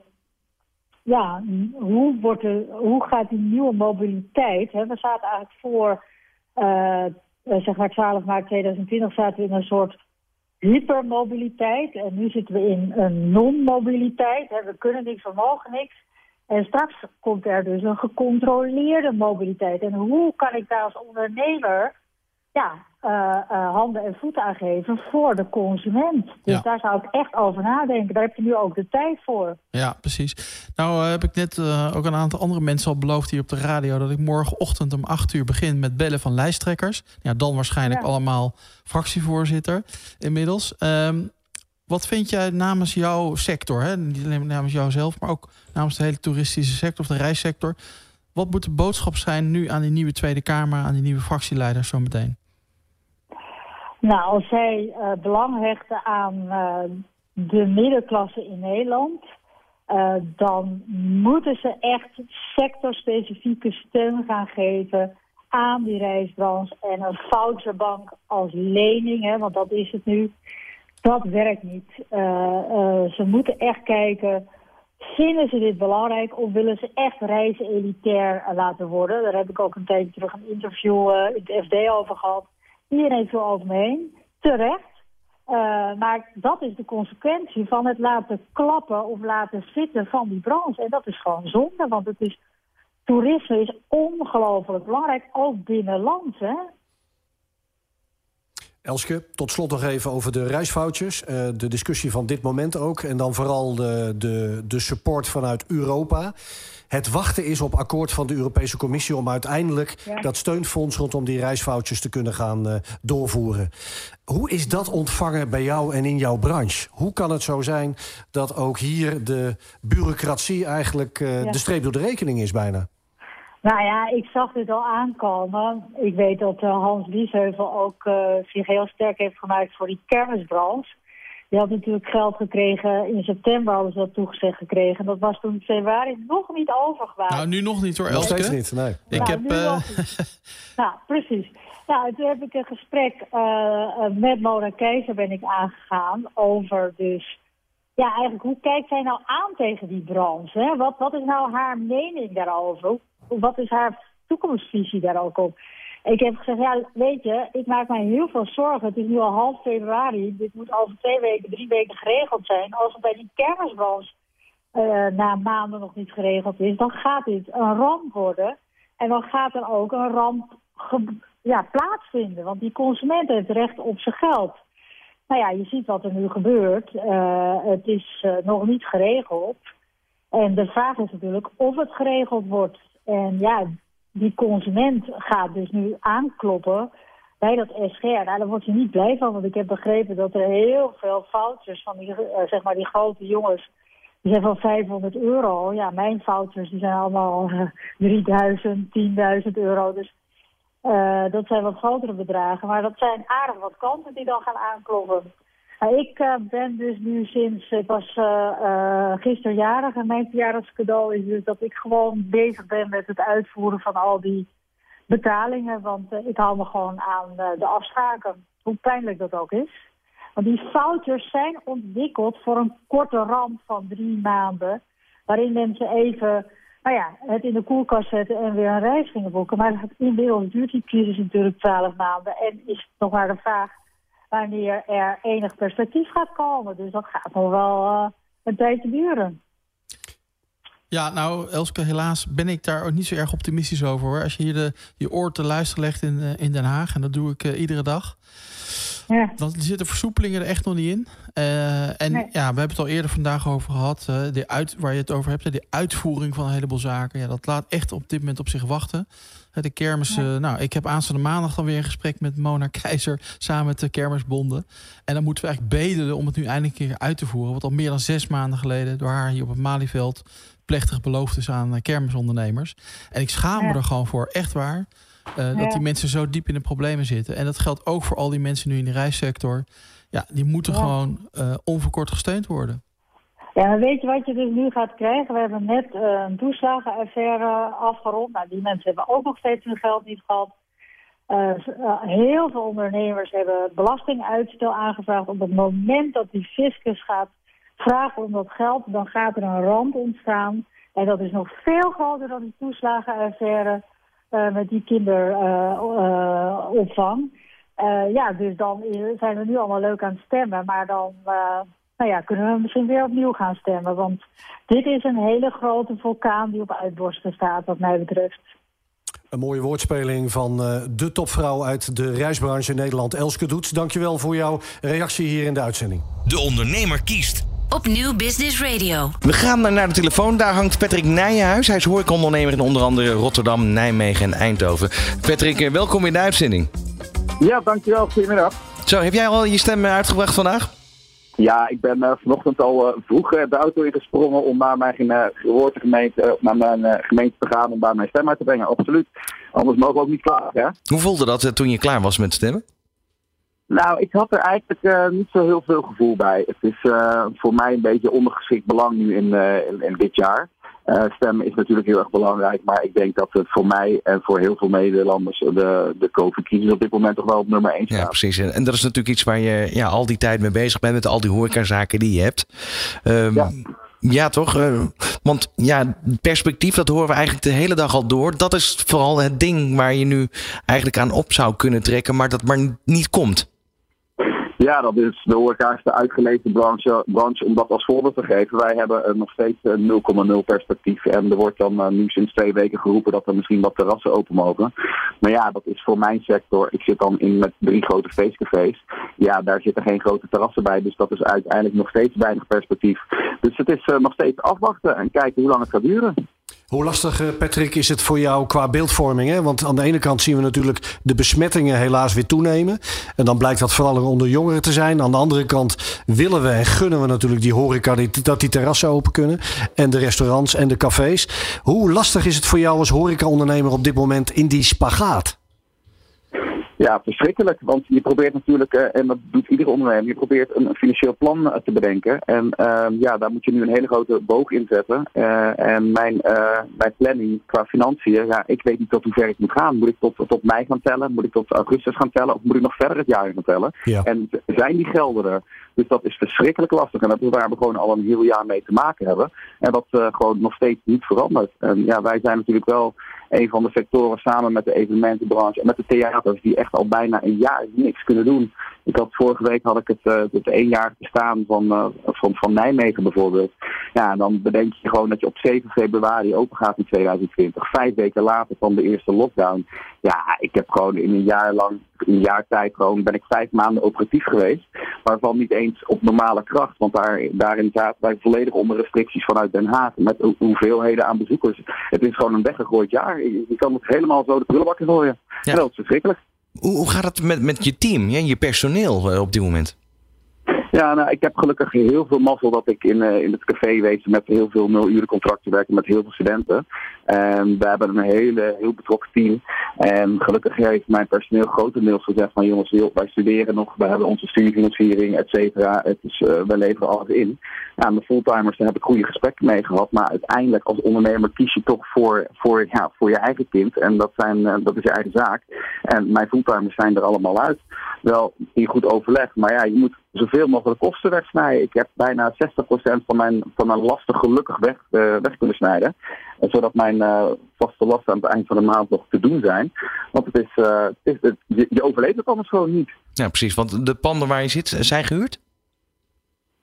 Ja, hoe, wordt de, hoe gaat die nieuwe mobiliteit... Hè? We zaten eigenlijk voor zeg maar 12 maart 2020 zaten we in een soort hypermobiliteit. En nu zitten we in een non-mobiliteit. We kunnen niks, we mogen niks. En straks komt er dus een gecontroleerde mobiliteit. En hoe kan ik daar als ondernemer ja, uh, uh, handen en voeten aan geven voor de consument. Dus daar zou ik echt over nadenken. Daar heb je nu ook de tijd voor. Ja, precies. Nou uh, heb ik net ook een aantal andere mensen al beloofd hier op de radio... dat ik morgenochtend om 8 uur begin met bellen van lijsttrekkers. Ja, dan waarschijnlijk ja. allemaal fractievoorzitter inmiddels. Um, wat vind jij namens jouw sector, hè? niet alleen namens jouzelf... maar ook namens de hele toeristische sector of de reissector... wat moet de boodschap zijn nu aan die nieuwe Tweede Kamer... aan die nieuwe fractieleiders zo meteen? Nou, als zij uh, belang hechten aan uh, de middenklasse in Nederland... Uh, dan moeten ze echt sectorspecifieke steun gaan geven aan die reisbranche. En een voucherbank als lening, hè, want dat is het nu, dat werkt niet. Ze moeten echt kijken, vinden ze dit belangrijk of willen ze echt reizen elitair laten worden? Daar heb ik ook een tijdje terug een interview in het FD over gehad. Heeft veel over me terecht. Uh, maar dat is de consequentie van het laten klappen of laten zitten van die branche. En dat is gewoon zonde, want het is, toerisme is ongelooflijk belangrijk, ook binnenlands. Hè? Elske, tot slot nog even over de reisfoutjes. Uh, de discussie van dit moment ook. En dan vooral de, de, de support vanuit Europa. Het wachten is op akkoord van de Europese Commissie... om uiteindelijk ja. dat steunfonds rondom die reisfoutjes te kunnen gaan uh, doorvoeren. Hoe is dat ontvangen bij jou en in jouw branche? Hoe kan het zo zijn dat ook hier de bureaucratie... eigenlijk uh, ja. de streep door de rekening is bijna? Nou ja, ik zag dit al aankomen. Ik weet dat uh, Hans Biesheuvel ook uh, zich heel sterk heeft gemaakt voor die kermisbranche. Die had natuurlijk geld gekregen. In september hadden ze dat toegezegd gekregen. Dat was toen in februari nog niet overgewaard. Nou, nu nog niet hoor, Nog Elske. steeds niet, nee. Ik Nou, heb... eh, nog niet. [laughs] nou, precies. Nou, toen heb ik een gesprek uh, met Mona Keizer ben ik aangegaan over dus... Ja, eigenlijk, hoe kijkt zij nou aan tegen die branche? Hè? Wat, wat is nou haar mening daarover? Wat is haar toekomstvisie daar ook op? Ik heb gezegd, ja, weet je, ik maak mij heel veel zorgen. Het is nu al half februari. Dit moet over twee weken, drie weken geregeld zijn. Als het bij die kermisbranche uh, na maanden nog niet geregeld is, dan gaat dit een ramp worden. En dan gaat er ook een ramp ja, plaatsvinden. Want die consument heeft recht op zijn geld. Nou ja, je ziet wat er nu gebeurt. Uh, het is uh, nog niet geregeld. En de vraag is natuurlijk of het geregeld wordt. En ja, die consument gaat dus nu aankloppen bij dat SGR. Nou, daar wordt hij niet blij van, want ik heb begrepen dat er heel veel foutjes van die, uh, zeg maar die grote jongens, die zijn van 500 euro. Ja, mijn foutjes die zijn allemaal uh, 3000, 10.000 euro. Dus uh, dat zijn wat grotere bedragen. Maar dat zijn aardig wat kanten die dan gaan aankloppen. Ik uh, ben dus nu sinds, ik was uh, gisteren jarig en mijn verjaardagscadeau is dus dat ik gewoon bezig ben met het uitvoeren van al die betalingen. Want ik hou me gewoon aan de afspraken, hoe pijnlijk dat ook is. Want die fouters zijn ontwikkeld voor een korte ramp van drie maanden. Waarin mensen even nou ja, het in de koelkast zetten en weer een reis gingen boeken. Maar inmiddels duurt die crisis natuurlijk twaalf maanden. En is nog maar de vraag wanneer er enig perspectief gaat komen. Dus dat gaat nog wel uh, een tijdje duren. Ja, nou Elske, helaas ben ik daar ook niet zo erg optimistisch over. Hoor. Als je hier de, je oor te luisteren legt in, uh, in Den Haag, en dat doe ik uh, iedere dag... Ja. Dan zitten versoepelingen er echt nog niet in. Uh, en nee. ja, we hebben het al eerder vandaag over gehad. Uh, de uit, waar je het over hebt, de uitvoering van een heleboel zaken. Ja, dat laat echt op dit moment op zich wachten. De kermis, uh, nou, ik heb aanstaande maandag dan weer een gesprek met Mona Keizer samen met de kermisbonden. En dan moeten we eigenlijk bedelen om het nu eindelijk een keer uit te voeren. Wat al meer dan zes maanden geleden door haar hier op het Malieveld plechtig beloofd is aan kermisondernemers. En ik schaam me ja. er gewoon voor, echt waar. Uh, ja. Dat die mensen zo diep in de problemen zitten. En dat geldt ook voor al die mensen nu in de reissector. Ja, die moeten gewoon uh, onverkort gesteund worden. Ja, maar weet je wat je dus nu gaat krijgen? We hebben net uh, een toeslagenaffaire afgerond. Nou, die mensen hebben ook nog steeds hun geld niet gehad. heel veel ondernemers hebben belastinguitstel aangevraagd. Op het moment dat die fiscus gaat vragen om dat geld, dan gaat er een ramp ontstaan. En dat is nog veel groter dan die toeslagenaffaire. Met die kinderopvang. Ja, dus dan zijn we nu allemaal leuk aan het stemmen. Maar dan nou ja, kunnen we misschien weer opnieuw gaan stemmen. Want dit is een hele grote vulkaan die op uitborsten staat, wat mij betreft. Een mooie woordspeling van de topvrouw uit de reisbranche in Nederland, Elske Doets. Dankjewel voor jouw reactie hier in de uitzending. De ondernemer kiest op Nieuw Business Radio. We gaan naar de telefoon. Daar hangt Patrick Nijenhuis. Hij is horecaondernemer in onder andere Rotterdam, Nijmegen en Eindhoven. Patrick, welkom in de uitzending. Ja, dankjewel. Goedemiddag. Zo, heb jij al je stem uitgebracht vandaag? Ja, ik ben uh, vanochtend al uh, vroeg uh, de auto ingesprongen om naar mijn geboortegemeente, naar mijn gemeente te gaan om daar mijn stem uit te brengen. Absoluut. Anders mogen we ook niet klaar. Hè? Hoe voelde dat toen je klaar was met stemmen? Nou, ik had er eigenlijk niet zo heel veel gevoel bij. Het is voor mij een beetje ondergeschikt belang nu in, in, in, dit jaar. Stemmen is natuurlijk heel erg belangrijk, maar ik denk dat het voor mij en voor heel veel Nederlanders de, de COVID-crisis op dit moment toch wel op nummer 1 staat. Ja, precies. En dat is natuurlijk iets waar je ja, al die tijd mee bezig bent met al die horecazaken die je hebt. Um, ja. Ja, toch? Uh, want ja, perspectief, dat horen we eigenlijk de hele dag al door. Dat is vooral het ding waar je nu eigenlijk aan op zou kunnen trekken, maar dat maar niet komt. Ja, dat is de horeca's uitgeleefde branche, branche om dat als voorbeeld te geven. Wij hebben uh, nog steeds 0,0 perspectief. En er wordt dan uh, nu sinds twee weken geroepen dat er misschien wat terrassen open mogen. Maar ja, dat is voor mijn sector. Ik zit dan in met drie grote feestcafés. Ja, daar zitten geen grote terrassen bij. Dus dat is uiteindelijk nog steeds weinig perspectief. Dus het is nog steeds afwachten en kijken hoe lang het gaat duren. Hoe lastig, Patrick, is het voor jou qua beeldvorming? Hè? Want aan de ene kant zien we natuurlijk de besmettingen helaas weer toenemen. En dan blijkt dat vooral onder jongeren te zijn. Aan de andere kant willen we en gunnen we natuurlijk die horeca dat die terrassen open kunnen. En de restaurants en de cafés. Hoe lastig is het voor jou als horecaondernemer op dit moment in die spagaat? Ja, verschrikkelijk. Want je probeert natuurlijk, uh, en dat doet iedere ondernemer, je probeert een, financieel plan uh, te bedenken. En uh, ja, daar moet je nu een hele grote boog in zetten. en mijn, mijn planning qua financiën, ja, ik weet niet tot hoe ver ik moet gaan. Moet ik tot, tot mei gaan tellen? Moet ik tot augustus gaan tellen? Of moet ik nog verder het jaar gaan tellen? Ja. En zijn die gelden er? Dus dat is verschrikkelijk lastig. En dat is waar we gewoon al een heel jaar mee te maken hebben. En dat gewoon nog steeds niet verandert. En ja, wij zijn natuurlijk wel een van de sectoren samen met de evenementenbranche en met de theaters die echt al bijna een jaar niks kunnen doen. Ik had vorige week had ik het, uh, het één bestaan van, uh, van, van Nijmegen bijvoorbeeld. Ja, en dan bedenk je gewoon dat je op 7 februari open gaat in 2020. Vijf weken later van de eerste lockdown. Ja, ik heb gewoon in een jaar lang, in een jaar tijd gewoon, ben ik vijf maanden operatief geweest. Waarvan niet eens op normale kracht. Want daar, daarin zaten wij volledig onder restricties vanuit Den Haag. Met hoeveelheden aan bezoekers. Het is gewoon een weggegooid jaar. Je, kan het helemaal zo de prullenbakken gooien. Ja. En dat is verschrikkelijk. Hoe, gaat het met, met je team, ja, je personeel eh, op dit moment? Ja, nou, ik heb gelukkig heel veel mazzel dat ik in, uh, in het caféwezen met heel veel nul contracten werk met heel veel studenten. En we hebben een hele, heel betrokken team. En gelukkig heeft mijn personeel grotendeels gezegd van jongens, wij studeren nog, we hebben onze studiefinanciering, et cetera. Het is, uh, we leveren alles in. Ja, mijn fulltimers, daar heb ik goede gesprekken mee gehad. Maar uiteindelijk als ondernemer kies je toch voor, voor, ja, voor je eigen kind. En dat, zijn, uh, dat is je eigen zaak. En mijn fulltimers zijn er allemaal uit. Wel in goed overleg, maar ja, je moet zoveel mogelijk kosten wegsnijden. Ik heb bijna 60% van mijn, van mijn lasten gelukkig weg, uh, weg kunnen snijden. zodat mijn uh, vaste lasten aan het eind van de maand nog te doen zijn. Want het is, uh, het is je, je, overleeft het anders gewoon niet. Ja, precies. Want de panden waar je zit, zijn gehuurd?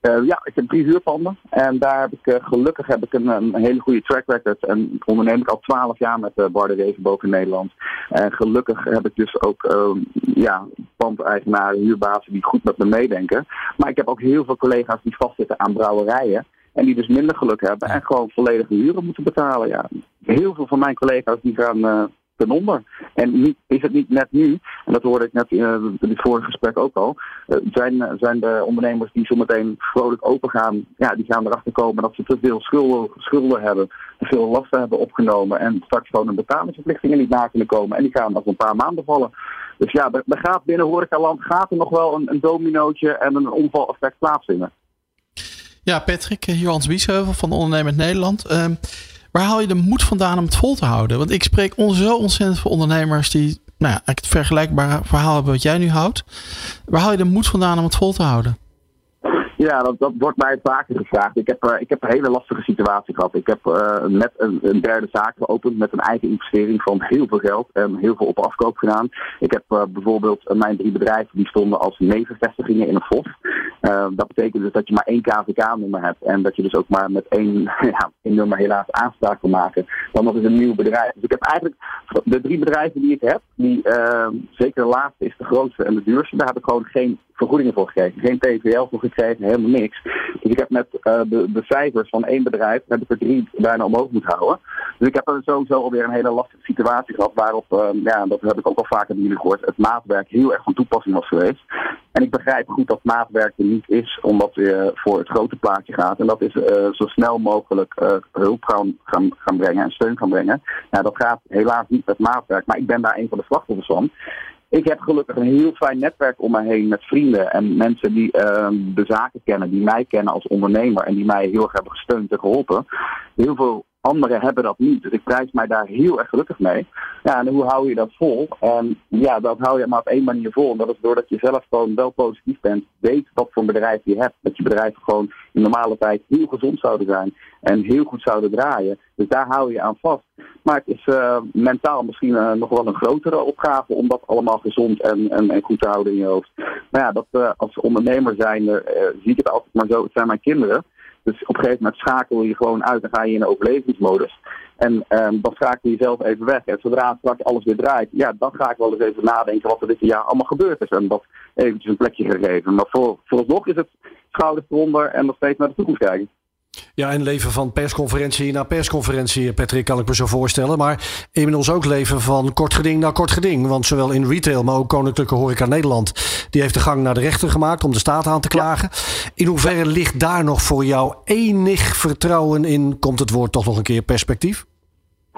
Uh, ja, ik heb drie huurpanden. En daar heb ik uh, gelukkig heb ik een, een, hele goede track record. En onderneem ik al twaalf jaar met uh, Barde Regenboog in Nederland. En gelukkig heb ik dus ook uh, ja, pandeigenaren, huurbazen die goed met me meedenken. Maar ik heb ook heel veel collega's die vastzitten aan brouwerijen. En die dus minder geluk hebben en gewoon volledige huren moeten betalen. Ja, heel veel van mijn collega's die gaan ten onder. En is het niet net nu, en dat hoorde ik net in, het vorige gesprek ook al, uh, zijn, zijn de ondernemers die zometeen vrolijk open gaan, ja, die gaan erachter komen dat ze te veel schulden, schulden hebben, te veel lasten hebben opgenomen en straks gewoon een betalingsverplichtingen niet na kunnen komen. En die gaan als een paar maanden vallen. Dus ja, er, gaat binnen horecaland gaat er nog wel een, een dominootje en een omvaleffect plaatsvinden. Ja, Patrick, hier Hans Biesheuvel van Ondernemend Nederland. Uh, Waar haal je de moed vandaan om het vol te houden? Want ik spreek on zo ontzettend veel ondernemers die nou ja, het vergelijkbare verhaal hebben wat jij nu houdt. Waar haal je de moed vandaan om het vol te houden? Ja, dat, dat wordt mij vaker gevraagd. Ik heb, uh, ik heb een hele lastige situatie gehad. Ik heb uh, net een, een, derde zaak geopend met een eigen investering van heel veel geld en heel veel op afkoop gedaan. Ik heb uh, bijvoorbeeld mijn drie bedrijven die stonden als nevenvestigingen in een FOS. dat betekent dus dat je maar één KVK-nummer hebt en dat je dus ook maar met één, [laughs] ja, één nummer helaas aanspraak kan maken. Dan nog eens een nieuw bedrijf. Dus ik heb eigenlijk de drie bedrijven die ik heb, die zeker de laatste is de grootste en de duurste, daar heb ik gewoon geen vergoedingen voor gekregen. Geen TVL voor gekregen, helemaal niks. Dus ik heb met uh, de, cijfers van één bedrijf, heb ik er bijna omhoog moeten houden. Dus ik heb er sowieso alweer een hele lastige situatie gehad, waarop, uh, ja, dat heb ik ook al vaker bij jullie gehoord, het maatwerk heel erg van toepassing was geweest. En ik begrijp goed dat maatwerk er niet is, omdat je voor het grote plaatje gaat. En dat is uh, zo snel mogelijk hulp gaan, gaan, brengen en steun gaan brengen. Ja, dat gaat helaas niet met maatwerk, maar ik ben daar een van de slachtoffers van. Ik heb gelukkig een heel fijn netwerk om me heen met vrienden en mensen die ehm, de zaken kennen, die mij kennen als ondernemer en die mij heel erg hebben gesteund en geholpen. Heel veel anderen hebben dat niet. Dus ik prijs mij daar heel erg gelukkig mee. Ja, en hoe hou je dat vol? En ja, dat hou je maar op één manier vol. En dat is doordat je zelf gewoon wel positief bent. Weet wat voor bedrijf je hebt. Dat je bedrijven gewoon in normale tijd heel gezond zouden zijn. En heel goed zouden draaien. Dus daar hou je aan vast. Maar het is uh, mentaal misschien uh, nog wel een grotere opgave om dat allemaal gezond en, en, en goed te houden in je hoofd. Maar ja, dat, uh, als ondernemer zijn, zie ik het altijd maar zo. Het zijn mijn kinderen. Dus op een gegeven moment schakel je gewoon uit en ga je in een overlevingsmodus. En um, dan schakel je jezelf even weg. En zodra straks alles weer draait, ja, dan ga ik wel eens even nadenken wat er dit jaar allemaal gebeurd is. En dat eventjes een plekje gegeven. Maar voor, vooralsnog is het schouders eronder en nog steeds naar de toekomst kijken. Ja, en leven van persconferentie naar persconferentie, Patrick, kan ik me zo voorstellen. Maar inmiddels ook leven van kort geding naar kort geding. Want zowel in retail, maar ook Koninklijke Horeca Nederland... die heeft de gang naar de rechter gemaakt om de staat aan te klagen. In hoeverre ligt daar nog voor jou enig vertrouwen in... komt het woord toch nog een keer perspectief?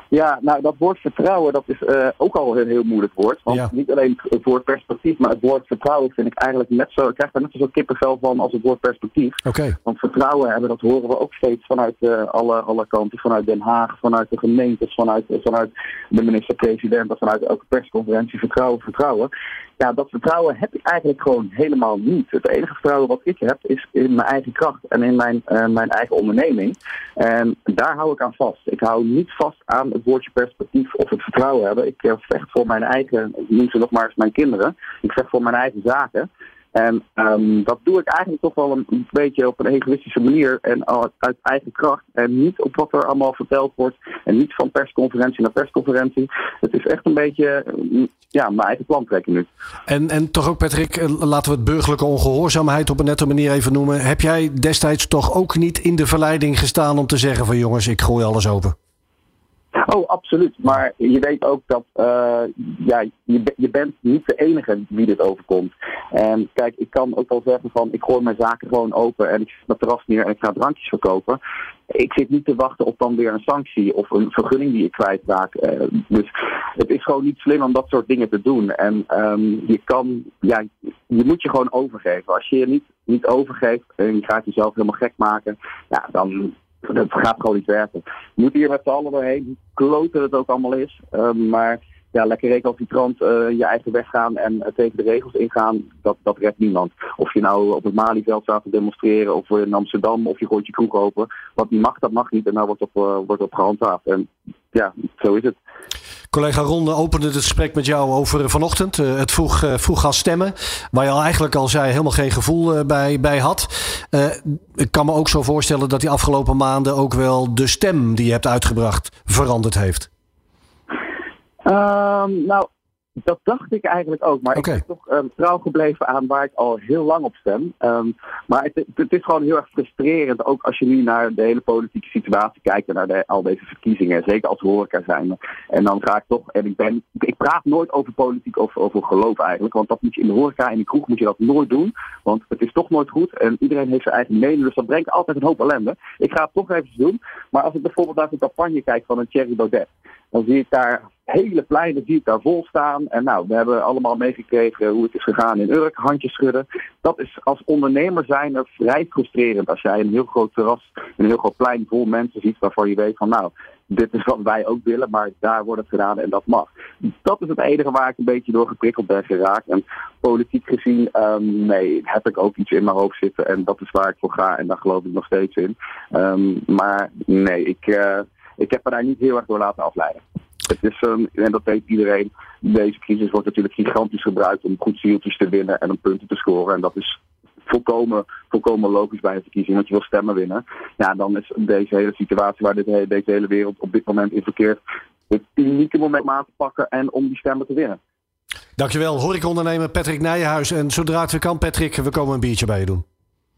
Ja, nou dat woord vertrouwen, dat is uh, ook al een heel moeilijk woord. Want ja. niet alleen het woord perspectief, maar het woord vertrouwen vind ik eigenlijk net zo, ik krijg daar net zo kippenvel van als het woord perspectief. Okay. Want vertrouwen hebben, dat horen we ook steeds vanuit uh, alle, alle kanten. Vanuit Den Haag, vanuit de gemeentes, vanuit, vanuit de minister-president, vanuit elke persconferentie. Vertrouwen, vertrouwen. Ja, dat vertrouwen heb ik eigenlijk gewoon helemaal niet. Het enige vertrouwen wat ik heb is in mijn eigen kracht en in mijn, uh, mijn eigen onderneming. En daar hou ik aan vast. Ik hou niet vast aan het woordje perspectief of het vertrouwen hebben. Ik vecht voor mijn eigen, noem ze nog maar eens mijn kinderen. Ik vecht voor mijn eigen zaken. En um, dat doe ik eigenlijk toch wel een, beetje op een egoïstische manier en uit eigen kracht. En niet op wat er allemaal verteld wordt. En niet van persconferentie naar persconferentie. Het is echt een beetje ja, mijn eigen plan trekken nu. En, en toch ook, Patrick, laten we het burgerlijke ongehoorzaamheid op een nette manier even noemen. Heb jij destijds toch ook niet in de verleiding gestaan om te zeggen van jongens, ik gooi alles open? Oh, absoluut. Maar je weet ook dat uh, ja, je, je bent niet de enige wie dit overkomt. En kijk, ik kan ook wel zeggen van ik gooi mijn zaken gewoon open en ik zet mijn terras neer en ik ga drankjes verkopen. Ik zit niet te wachten op dan weer een sanctie of een vergunning die ik kwijtraak. Uh, dus het is gewoon niet slim om dat soort dingen te doen. En um, je kan, ja, je moet je gewoon overgeven. Als je je niet, niet overgeeft en je gaat jezelf helemaal gek maken, ja, dan, dat gaat gewoon niet werken. Je moet hier met z'n allen doorheen, kloten het ook allemaal is. Um, maar ja, lekker recalcitrant uh, je eigen weg gaan en uh, tegen de regels ingaan, dat, dat redt niemand. Of je nou op het Malieveld staat te demonstreren, of in Amsterdam, of je gooit je kroeg open. Wat niet mag, dat mag niet. En daar wordt op, uh, wordt op gehandhaafd. En ja, zo is het. Collega Ronde opende het gesprek met jou over vanochtend. Het vroeg, vroeg gaan stemmen. Waar je al eigenlijk al zei, helemaal geen gevoel bij, bij had. ik kan me ook zo voorstellen dat die afgelopen maanden ook wel de stem die je hebt uitgebracht veranderd heeft. Um, nou, dat dacht ik eigenlijk ook. Maar okay. ik ben toch um, trouw gebleven aan waar ik al heel lang op stem. Um, maar het, het, is gewoon heel erg frustrerend. Ook als je nu naar de hele politieke situatie kijkt. En naar de, al deze verkiezingen. Zeker als horeca zijn. En dan ga ik toch. En ik, ben, ik praat nooit over politiek of over geloof eigenlijk. Want dat moet je in de horeca, in de kroeg moet je dat nooit doen. Want het is toch nooit goed. En iedereen heeft zijn eigen mening. Dus dat brengt altijd een hoop ellende. Ik ga het toch even doen. Maar als ik bijvoorbeeld naar een campagne kijk van een Thierry Baudet. Dan zie ik daar hele pleinen zie ik daar vol staan. En nou, we hebben allemaal meegekregen hoe het is gegaan in Urk, handjes schudden. Dat is als ondernemer zijn er vrij frustrerend als jij een heel groot terras, een heel groot plein vol mensen ziet waarvan je weet van nou, dit is wat wij ook willen, maar daar wordt het gedaan en dat mag. Dat is het enige waar ik een beetje door geprikkeld ben geraakt. En politiek gezien, um, nee, heb ik ook iets in mijn hoofd zitten en dat is waar ik voor ga en daar geloof ik nog steeds in. Um, maar nee, ik, uh, ik heb me daar niet heel erg door laten afleiden. Het is, um, en dat weet iedereen, deze crisis wordt natuurlijk gigantisch gebruikt om goed zieltjes te winnen en om punten te scoren. En dat is volkomen, volkomen logisch bij een verkiezing, want je wil stemmen winnen. Ja, dan is deze hele situatie waar dit, deze hele wereld op dit moment in verkeert, het unieke moment om aan te pakken en om die stemmen te winnen. Dankjewel, horecaondernemer Patrick Nijenhuis. En zodra het weer kan, Patrick, we komen een biertje bij je doen.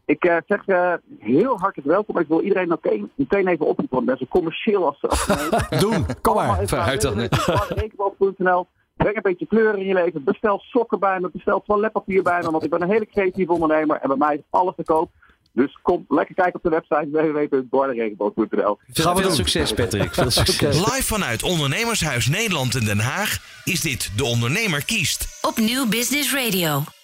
Ik uh, zeg uh, heel hartelijk welkom. Ik wil iedereen meteen, meteen even oproepen. Want ben zo commercieel als ze [laughs] Doen, kom maar. Vooruit dan. Rekenboog.nl Breng een beetje kleur in je leven. Bestel sokken bij me. Bestel toiletpapier bij me. Want ik ben een hele creatieve ondernemer. En bij mij is alles te koop. Dus kom lekker kijken op de website www.bordenregenboog.nl. Veel, veel succes, Patrick. Veel [laughs] succes. Live vanuit Ondernemershuis Nederland in Den Haag is dit De Ondernemer kiest. Op Nieuw Business Radio.